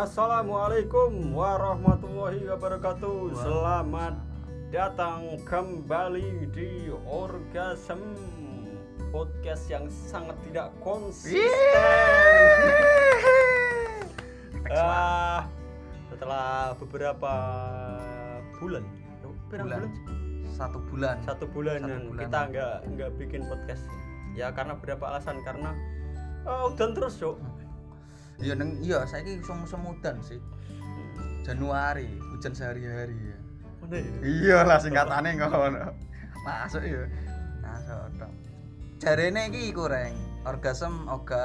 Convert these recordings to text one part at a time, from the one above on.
Assalamualaikum warahmatullahi wabarakatuh. Selamat datang kembali di Orgasm podcast yang sangat tidak konsisten. Ah, setelah beberapa bulan, berapa Bulan. satu bulan Satu Satu bulan. kita nggak nggak bikin podcast. Ya karena beberapa alasan karena oh, udan terus, Cuk. Iya neng iya saya ini musim musim udan sih. Januari hujan sehari-hari ya. Mana ya? iya lah singkatannya ngono. Masuk ya masuk dong jarene iki kurang orgasm oga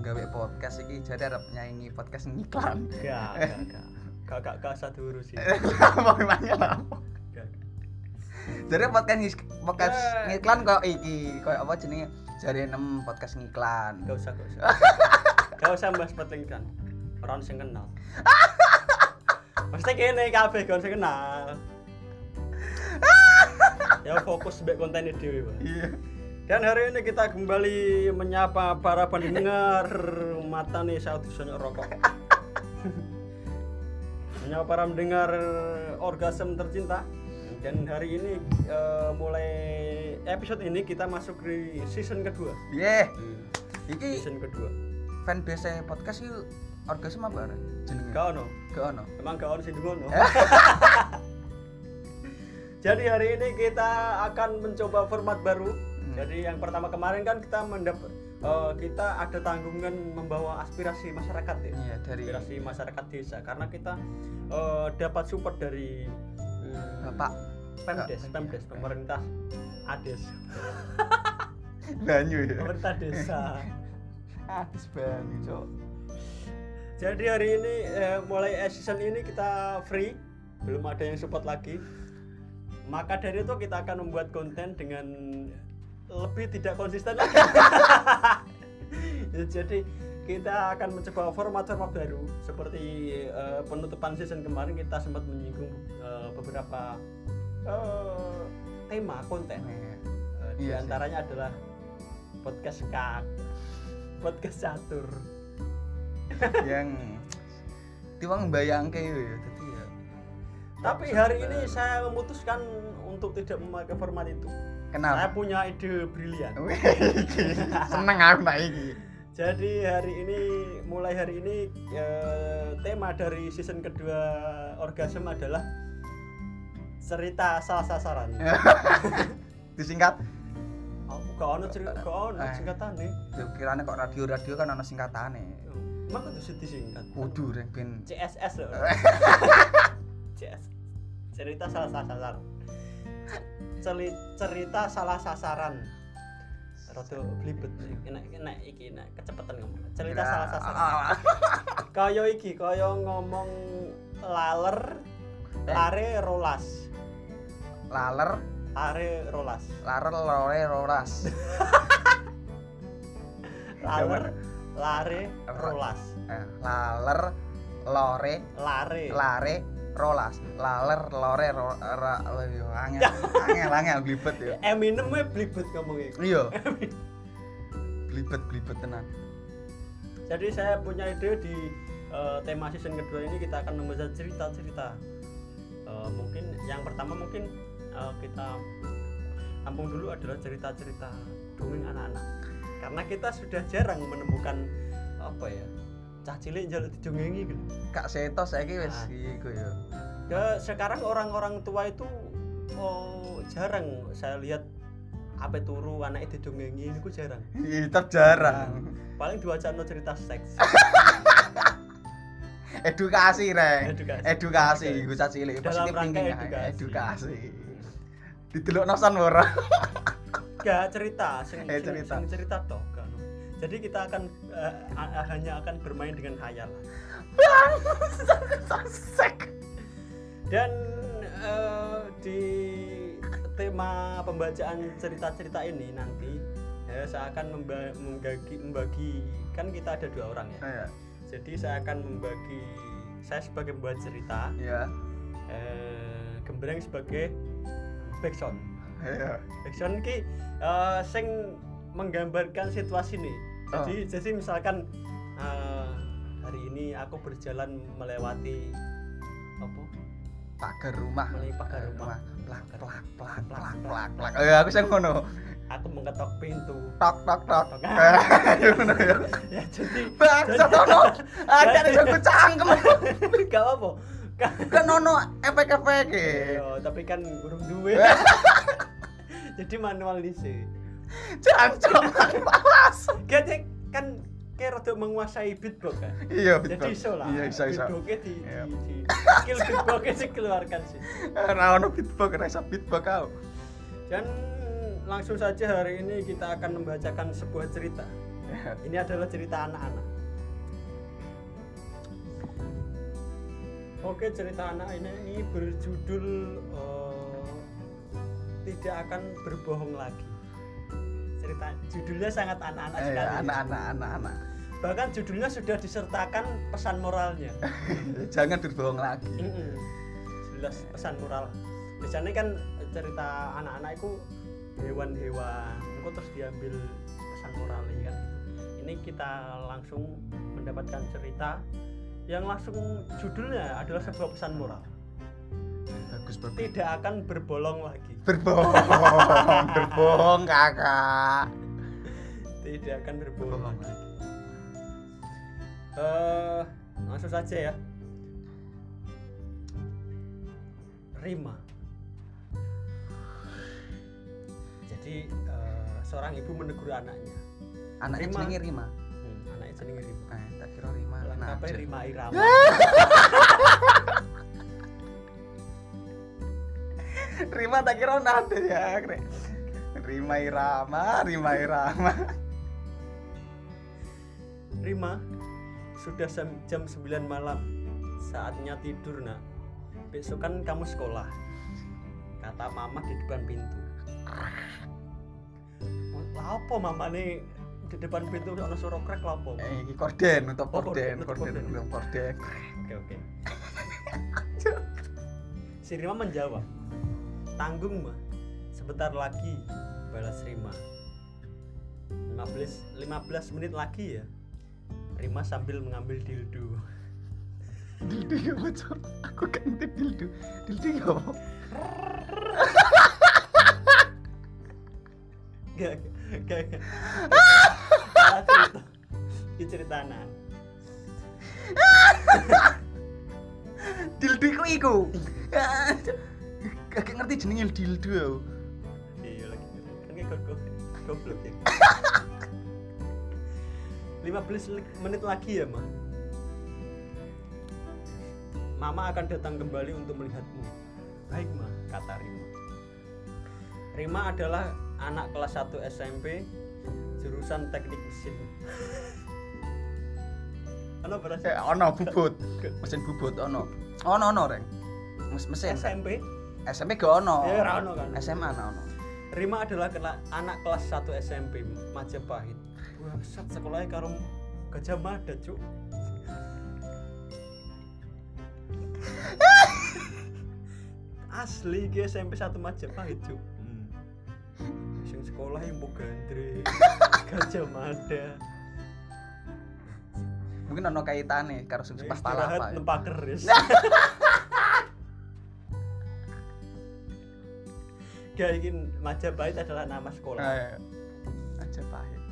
gawe podcast iki jare arep nyaingi podcast ngiklan. Gak, gak, gak. Gak, gak, gak usah diurusin. apa memangnya lah jare podcast ngis- podcast Eh. ngiklan kok iki koyo apa jenenge? Jare nem podcast ngiklan. Gak usah, gak usah. gak usah bahas kan. Orang sing kenal. Mesti kene kabeh gak sing kenal. ya fokus mbek konten dhewe, iya Dan hari ini kita kembali menyapa para pendengar mata nih saya disonyo rokok. menyapa para pendengar orgasm tercinta. Dan hari ini eh, mulai episode ini kita masuk di season kedua. Iya. iki Season kedua. Fanbase podcast itu orgasm apa Ren? jenenge Gak ono. gak ono Emang gak ono sing ngono. Jadi hari ini kita akan mencoba format baru. Hmm. Jadi yang pertama kemarin kan kita mendapat eh, kita ada tanggungan membawa aspirasi masyarakat ya. iya dari Aspirasi masyarakat desa karena kita eh, dapat support dari hmm, bapak Pemdes, Pemdes, pemerintah Ades, banyu ya pemerintah desa. banyu cok Jadi hari ini eh, mulai season ini kita free, belum ada yang support lagi. Maka dari itu kita akan membuat konten dengan lebih tidak konsisten lagi. Jadi kita akan mencoba format-format baru seperti eh, penutupan season kemarin kita sempat menyinggung eh, beberapa eh, tema konten. Eh, di antaranya adalah podcast kak, podcast catur. yang tiwang bayang kayak ya tadi ya Tapi hari ini saya memutuskan untuk tidak memakai format itu. Saya kenapa punya ide brilian. Seneng aku iki Jadi hari ini, mulai hari ini eh, tema dari season kedua orgasm adalah cerita salah sasaran. disingkat gak ono cerita, gak ono Eh. singkatan nih. kiranya kok radio radio kan ada singkatane Emang kudu disingkat. kudu rek ben CSS loh. CS. Cerita salah sasaran. Celi, cerita salah sasaran. Rada blibet. Enak enak iki enak kecepatan ngomong. Cerita Kira- salah sasaran. Ah, Kaya iki kaya ngomong laler Eh. lare rolas. laler Lare rolas. larer lore roras Laler lare rolas. Eh, laler lore Lare. lare rolas laler lore ro, ra, iya, angel angel angel blibet ya Eminem we blibet ngomong iki. iya blibet blibet tenan Jadi saya punya ide di eh, tema season kedua ini kita akan membahas cerita-cerita. Eh, mungkin yang pertama mungkin eh, kita tampung dulu adalah cerita-cerita dongeng anak-anak. Karena kita sudah jarang menemukan apa ya cah cilik jaluk didongengi gitu. kak seto wis Ah. iku ya sekarang orang-orang tua itu oh, jarang saya lihat apa turu anaknya didongengi ini ku jarang. Iya, tetap jarang Paling diwacana cerita seks. edukasi reng Edukasi. edukasi cah cilik positif thinking edukasi. edukasi didelok nosan ora Gak cerita, sing, Eh, sing- cerita. sing cerita toh. no. Jadi kita akan a- hanya akan bermain dengan khayal. sek Dan eh, di tema pembacaan cerita-cerita ini nanti eh, saya akan memba- membagi, membagi kan kita ada dua orang ya. Iya. Jadi saya akan membagi saya sebagai pembawa cerita, Iya. eh, Gembreng sebagai backsound. Iya. Backsound ki eh, sing menggambarkan situasi nih. Jadi jadi misalkan eh, hari ini aku berjalan melewati apa? Pagar rumah. Melalui pagar rumah. plak plak plak Plak, plak plak. eh aku sing ngono. Aku mengetok pintu. Tok tok tok. Ngono ya. Ya jadi bangsa tono ada ning aku cangkem. Gak apa Ka- kan ono efek-efek Iya, tapi kan burung duwe jadi manual dhisik jancok palas Gak kan kayak rada menguasai beatbox kan? Iya jadi betul iso lah. Iya iso iso. Beatboxnya di, Iya. di, di skill beatboxnya dikeluarkan sih. Ora ono beatbox ora iso beatbox kau. Dan langsung saja hari ini kita akan membacakan sebuah cerita. Ini adalah cerita anak-anak oke cerita anak ini, ini berjudul eh, tidak akan berbohong lagi. Cerita judulnya sangat anak-anak Eh, sekali. anak-anak anak-anak. Bahkan judulnya sudah disertakan pesan moralnya. Jangan berbohong lagi. Mm-mm. jelas pesan moral. Biasanya kan cerita anak-anak itu hewan-hewan. Engko terus diambil pesan moralnya kan. Ini kita langsung mendapatkan cerita yang langsung judulnya adalah sebuah pesan moral. Bagus bagus. Tidak akan berbolong lagi. Berbohong. Berbohong kakak. Tidak akan berbolong berbohong lagi. eh langsung saja ya. Rima. Jadi eh, seorang ibu menegur anaknya. Anaknya Rima. Rima jenenge Rima eh tak kira Rima lengkapnya Najat. Rima Irama? Rima tak kira nade ya. Rima Irama Rima Irama. Rima sudah jam 9 malam. Saatnya tidur nak. Besok kan kamu sekolah. Kata mama di depan pintu. Apa mama nih di depan pintu ada suara krek lah apa? Eh iki korden untuk Oh, korden korden, untuk korden oke oke. Si Rima menjawab. Tanggung mah sebentar lagi balas Rima. 15 15 menit lagi ya. Rima sambil mengambil dildo. Dildo ya bocor aku ganti dildo. Dildo ya apa? Gak gak gak ini cerita anak dildo iku iku. Gak ngerti jenenge dildo aku. Iya lagi kan kayak goblok. Goblok ya. 15 li- menit lagi ya ma? Mama akan datang kembali untuk melihatmu. Baik ma, kata Rima. Rima adalah anak kelas 1 SMP Jurusan teknik mesin Ano berasa eh ono bubut mesin bubut ono ono ono reng Mes mesin SMP? SMP gak ono Ya, ora ono kan. SMA ana ono Rima adalah kela- anak kelas 1 SMP Majapahit. Buset sekolahnya karo Gajah Mada, Cuk. Asli ki SMP 1 Majapahit, Cuk. Hmm. Sing sekolah yang gandre. Gajah Mada. Mungkin ono kaitane karo sing pas Istirahat palapa ya. numpak keris. Gak ingin Majapahit adalah nama sekolah. Eh, aja pahit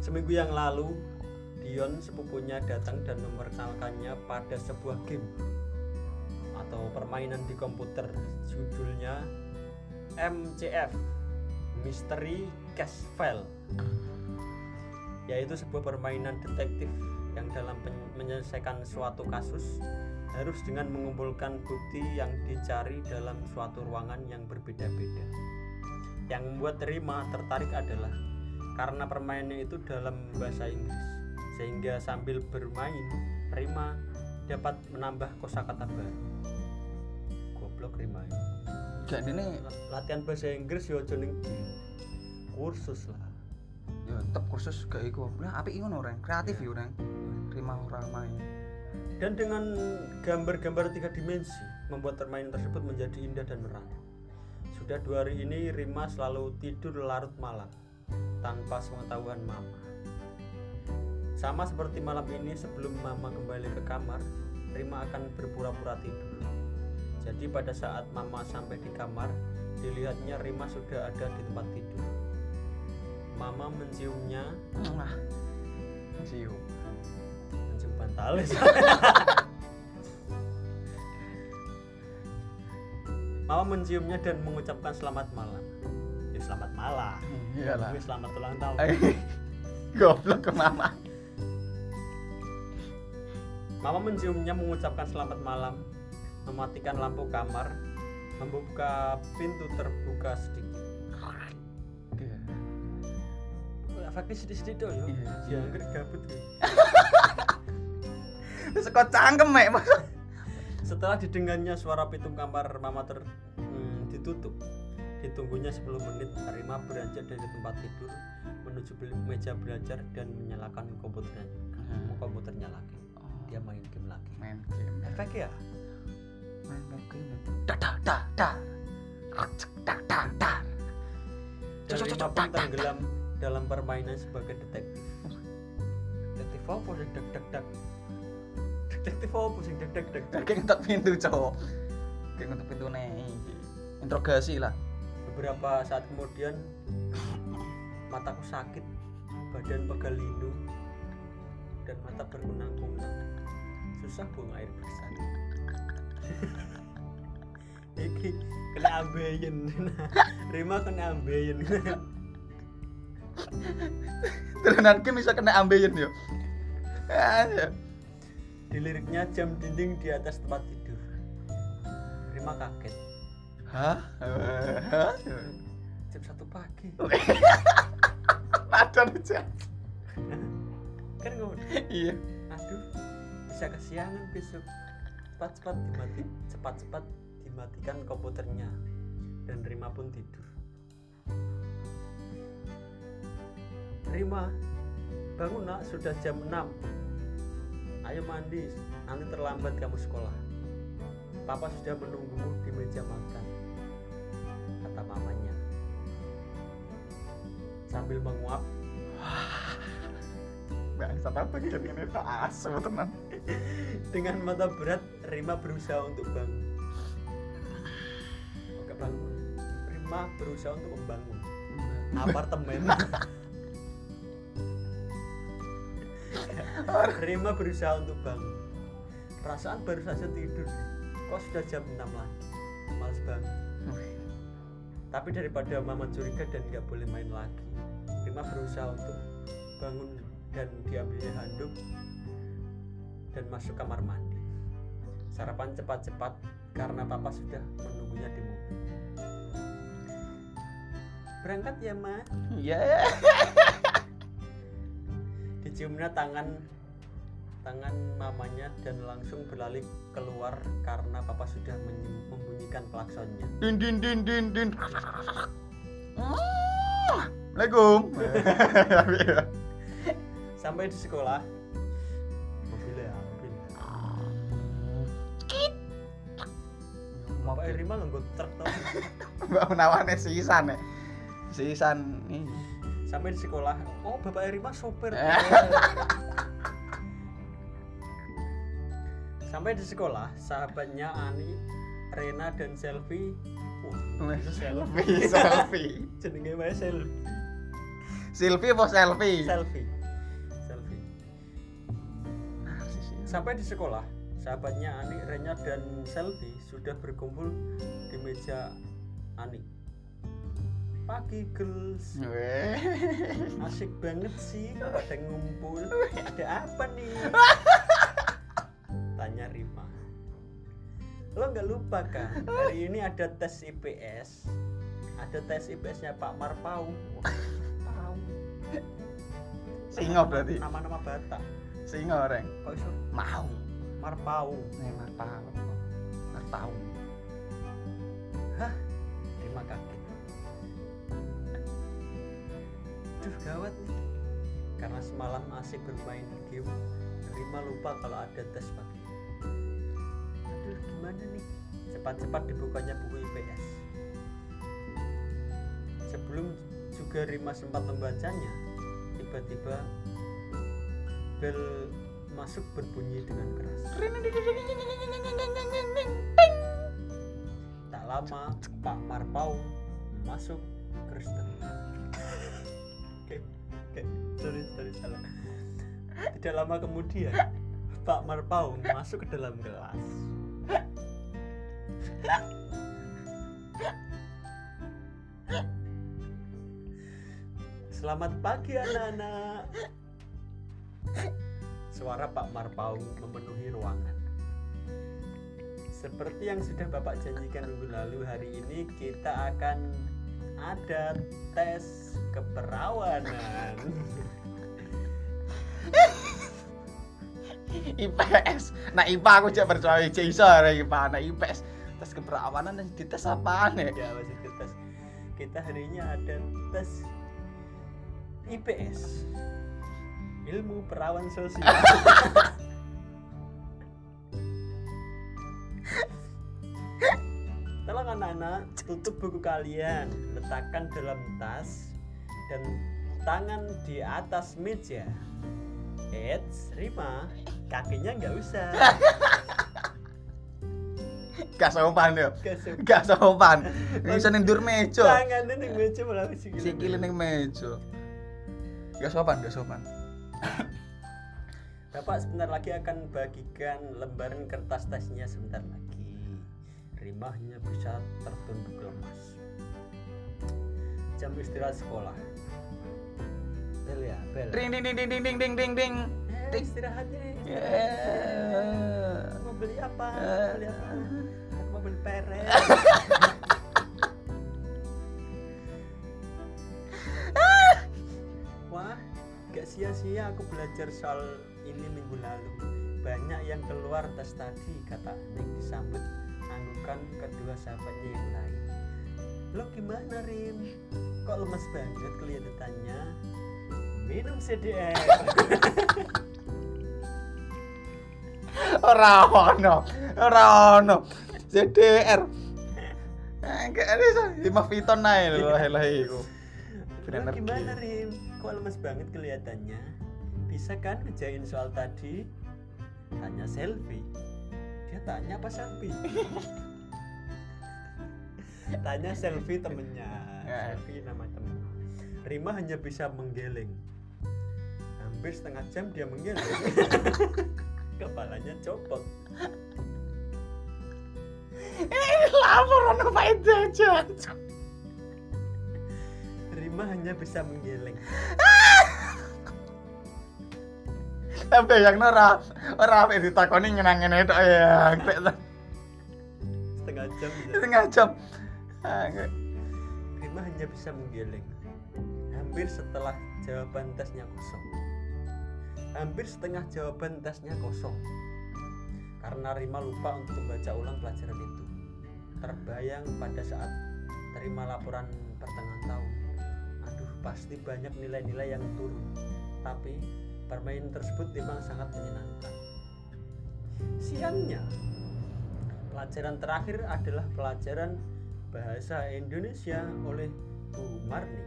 Seminggu yang lalu, Dion sepupunya datang dan memperkenalkannya pada sebuah game atau permainan di komputer. Judulnya MCF Mystery Cache File yaitu sebuah permainan detektif yang dalam menyelesaikan suatu kasus harus dengan mengumpulkan bukti yang dicari dalam suatu ruangan yang berbeda-beda. Yang membuat Rima tertarik adalah karena permainannya itu dalam bahasa Inggris, sehingga sambil bermain Rima dapat menambah kosakata baru. Goblok Rima. ya. gak ini Latihan bahasa Inggris yo aja ning kursus lah. Tetep kursus gak iku nah apik ngono reng kreatif ya reng terima orang main Dan dengan gambar-gambar tiga dimensi membuat permainan tersebut menjadi indah dan menarik. Sudah dua hari ini Rima selalu tidur larut malam tanpa sepengetahuan mama. Sama seperti malam ini sebelum Mama kembali ke kamar, Rima akan berpura-pura tidur. Jadi pada saat Mama sampai di kamar, dilihatnya Rima sudah ada di tempat tidur. Mama menciumnya, Wah. Cium. mencium bantalis. Mama menciumnya dan mengucapkan selamat malam. Ya selamat malam. Iyalah. Tapi selamat ulang tahun. Eh, Goblok ke mama. Mama menciumnya mengucapkan selamat malam, mematikan lampu kamar, membuka pintu terbuka sedikit. Efeknya sedikit-sedikit dong ya. Iya, Ya, iya. angker gabut ya. Wis kok cangkem mek. Setelah didengarnya suara pintu kamar Mama ter hmm, ditutup, ditunggunya 10 menit, Rima beranjak dari tempat tidur menuju meja belajar dan menyalakan komputernya. Hmm. Komputernya lagi. Dia main game lagi. main game. Efek ya? Main game. Dah dah dah dah. Dah dah dah. Dan Cocok, Rima dalam permainan sebagai detektif. Detektif apa sih dek dek dek? Detektif apa sih dek dek dek? Kayak ngetok pintu, cowok. Kayak ngetok pintu nih. Interogasi lah. Beberapa saat kemudian mataku sakit, badan pegal linu, dan mata berkunang-kunang. Susah buang air besar. Iki kena ambeien. Rima kena ambeien. Terunan ki bisa kena ambeien yo. Ayo. Di liriknya jam dinding di atas tempat tidur. Rima kaget. Hah? Hah? Jam satu pagi. Ada aja. Kan ngomong, Iya. aduh, bisa kesiangan besok. Cepat-cepat dimati, cepat-cepat dimatikan komputernya. Dan Rima pun tidur. Rima, bangun nak, sudah jam 6. Ayo mandi, nanti terlambat kamu sekolah. Papa sudah menunggumu di meja makan. Kata mamanya. Sambil menguap, Bangsat apa ini tak asu tenan. Dengan mata berat, Rima berusaha untuk bangun. Oke bangun. Rima berusaha untuk membangun apartemen. Rima berusaha untuk bangun. Perasaan baru saja tidur. Kok sudah jam 6 lagi? Males banget. Tapi daripada mama curiga dan nggak boleh main lagi, Rima berusaha untuk bangun dan diambil handuk dan masuk kamar mandi. Sarapan cepat-cepat karena papa sudah menunggunya di mobil. Berangkat ya, Ma. Iya. Diciumnya tangan tangan mamanya dan langsung berlari keluar karena papa sudah membunyikan klaksonnya. Din din din din din. Assalamualaikum. Sampai di sekolah, mobilnya mobil. Bapak Rima nganggo truk tau. Mbak menawane sisan ya. Sisan ini. Sampai di sekolah, oh Bapak Rima sopir. Sampai di sekolah, sahabatnya Ani, Rena dan Selfie. Wah, itu selfie. Selfie, selfie. Jenenge wae selfie. Selfie apa selfie? Selfie. Selfie. Sampai di sekolah, sahabatnya Ani, Rena dan Selfie sudah berkumpul di meja Ani. Pagi girls, asik banget sih pada ngumpul. Ada apa nih? Tanya Rima. Lo nggak lupa kan? Hari ini ada tes IPS. Ada tes IPS-nya Pak Marpau. Wah, Pau. Singo berarti. Nama-nama Batak. Singo reng. Kok iso Mau. Marpau? Nih marpau. Marpau. Hah? Rima kaget. Duh gawat nih. Karena semalam asik bermain game, Rima lupa kalau ada tes pagi. Aduh gimana nih? Cepat-cepat dibukanya buku IPS. Sebelum juga Rima sempat membacanya, tiba-tiba bel masuk berbunyi dengan keras tak lama Pak Marpau masuk Kristen sorry sorry salah tidak lama kemudian Pak Marpau masuk ke dalam kelas Selamat pagi anak-anak. Suara Pak Marpaung memenuhi ruangan. Seperti yang sudah Bapak janjikan minggu lalu, hari ini kita akan ada tes keperawanan. IPS nah IPA aku cek percaya cek iso IPA nah IPS tes keperawanan dan dites apaan ya ya masih tes. Kita hari ini ada tes IPS. Ilmu perawan sosial. Tolong anak-anak tutup buku kalian, letakkan dalam tas dan tangan di atas meja. Eits, Rima, kakinya nggak usah. gak sopan ya gak sopan bisa nendur meja tangannya nih meja malah sikile. sikile ning meja gak sopan gak sopan Bapak sebentar lagi akan bagikan lembaran kertas tesnya sebentar lagi. Rima hanya bisa tertunduk lemas. Jam istirahat sekolah. Bel ya, bel. Ding ding ding ding ding ding ding ding. Eh, istirahat nih. Eh. Yeah. Mau beli apa? Mau beli apa? Aku mau beli peret. Wah, gak sia-sia aku belajar soal ini minggu lalu. Banyak yang keluar tes tadi kata Nick disambut anggukan kedua sahabatnya yang lain. Lo gimana Rim? Kok lemes banget kelihatannya? Minum CDR. ora ono ora ono CDR Enggak ada lima fiton naik lho lah iku Lo gimana Rim? Kok lemes banget kelihatannya? Bisa kan ngejain soal tadi? Tanya selfie. Dia tanya apa selfie? tanya selfie temennya. Ya. Selfie nama temen. Rima hanya bisa menggeleng. Hampir setengah jam dia menggeleng. Kepalanya copot. lapor ono faedah aja Rima hanya bisa menggeleng. tapi yang ora ora apa ditakoni ngenang-ngene tok ya Setengah jam. setengah jam. Rima hanya bisa menggeleng. Hampir setelah jawaban tesnya kosong. Hampir setengah jawaban tesnya kosong. Karena Rima lupa untuk membaca ulang pelajaran itu. Terbayang pada saat terima laporan pertengahan tahun. Aduh, pasti banyak nilai-nilai yang turun. Tapi permainan tersebut memang sangat menyenangkan. Siangnya, pelajaran terakhir adalah pelajaran bahasa Indonesia oleh Bu Marni.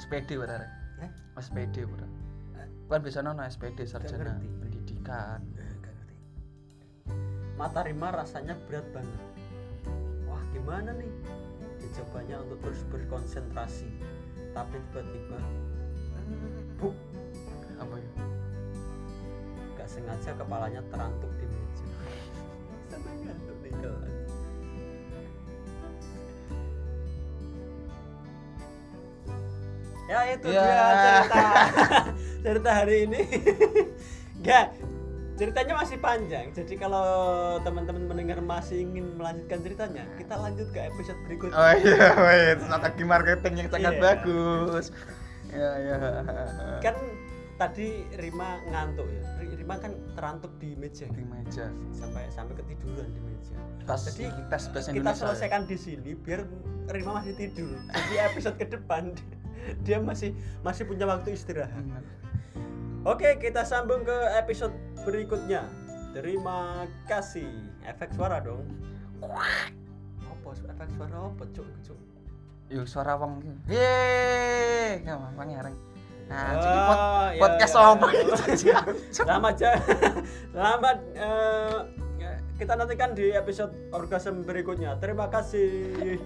SPD benar Eh? SPD benar kan bisa nono SPD sarjana pendidikan Mata Rima rasanya berat banget. Wah, gimana nih? Dicobanya untuk terus berkonsentrasi, tapi tiba-tiba, buk, apa ya gak sengaja kepalanya terantuk di meja. Sampai ngantuk di kelas. Ya itu Ya. dia cerita cerita hari ini. Enggak, ceritanya masih panjang. Jadi kalau teman-teman mendengar masih ingin melanjutkan ceritanya, kita lanjut ke episode berikutnya. oh iya wait strategi marketing yang sangat Iya. bagus ya ya Kan tadi Rima ngantuk ya. Ri- Rima kan terantuk di meja di meja sampai sampai ketiduran di meja. tas Jadi tes bahasa kita Indonesia ya? selesaikan di sini biar Rima masih tidur. Jadi episode ke depan dia masih masih punya waktu istirahat. Oke, kita sambung ke episode berikutnya. Terima kasih. Efek suara dong. Apa efek suara apa, Cuk? Cuk. yuk suara wong yeay kamu pangeran nah jadi pot Ah, ya, Podcast ya, apa? ya. selamat ja selamat eh, ya, kita nantikan di episode orgasm berikutnya terima kasih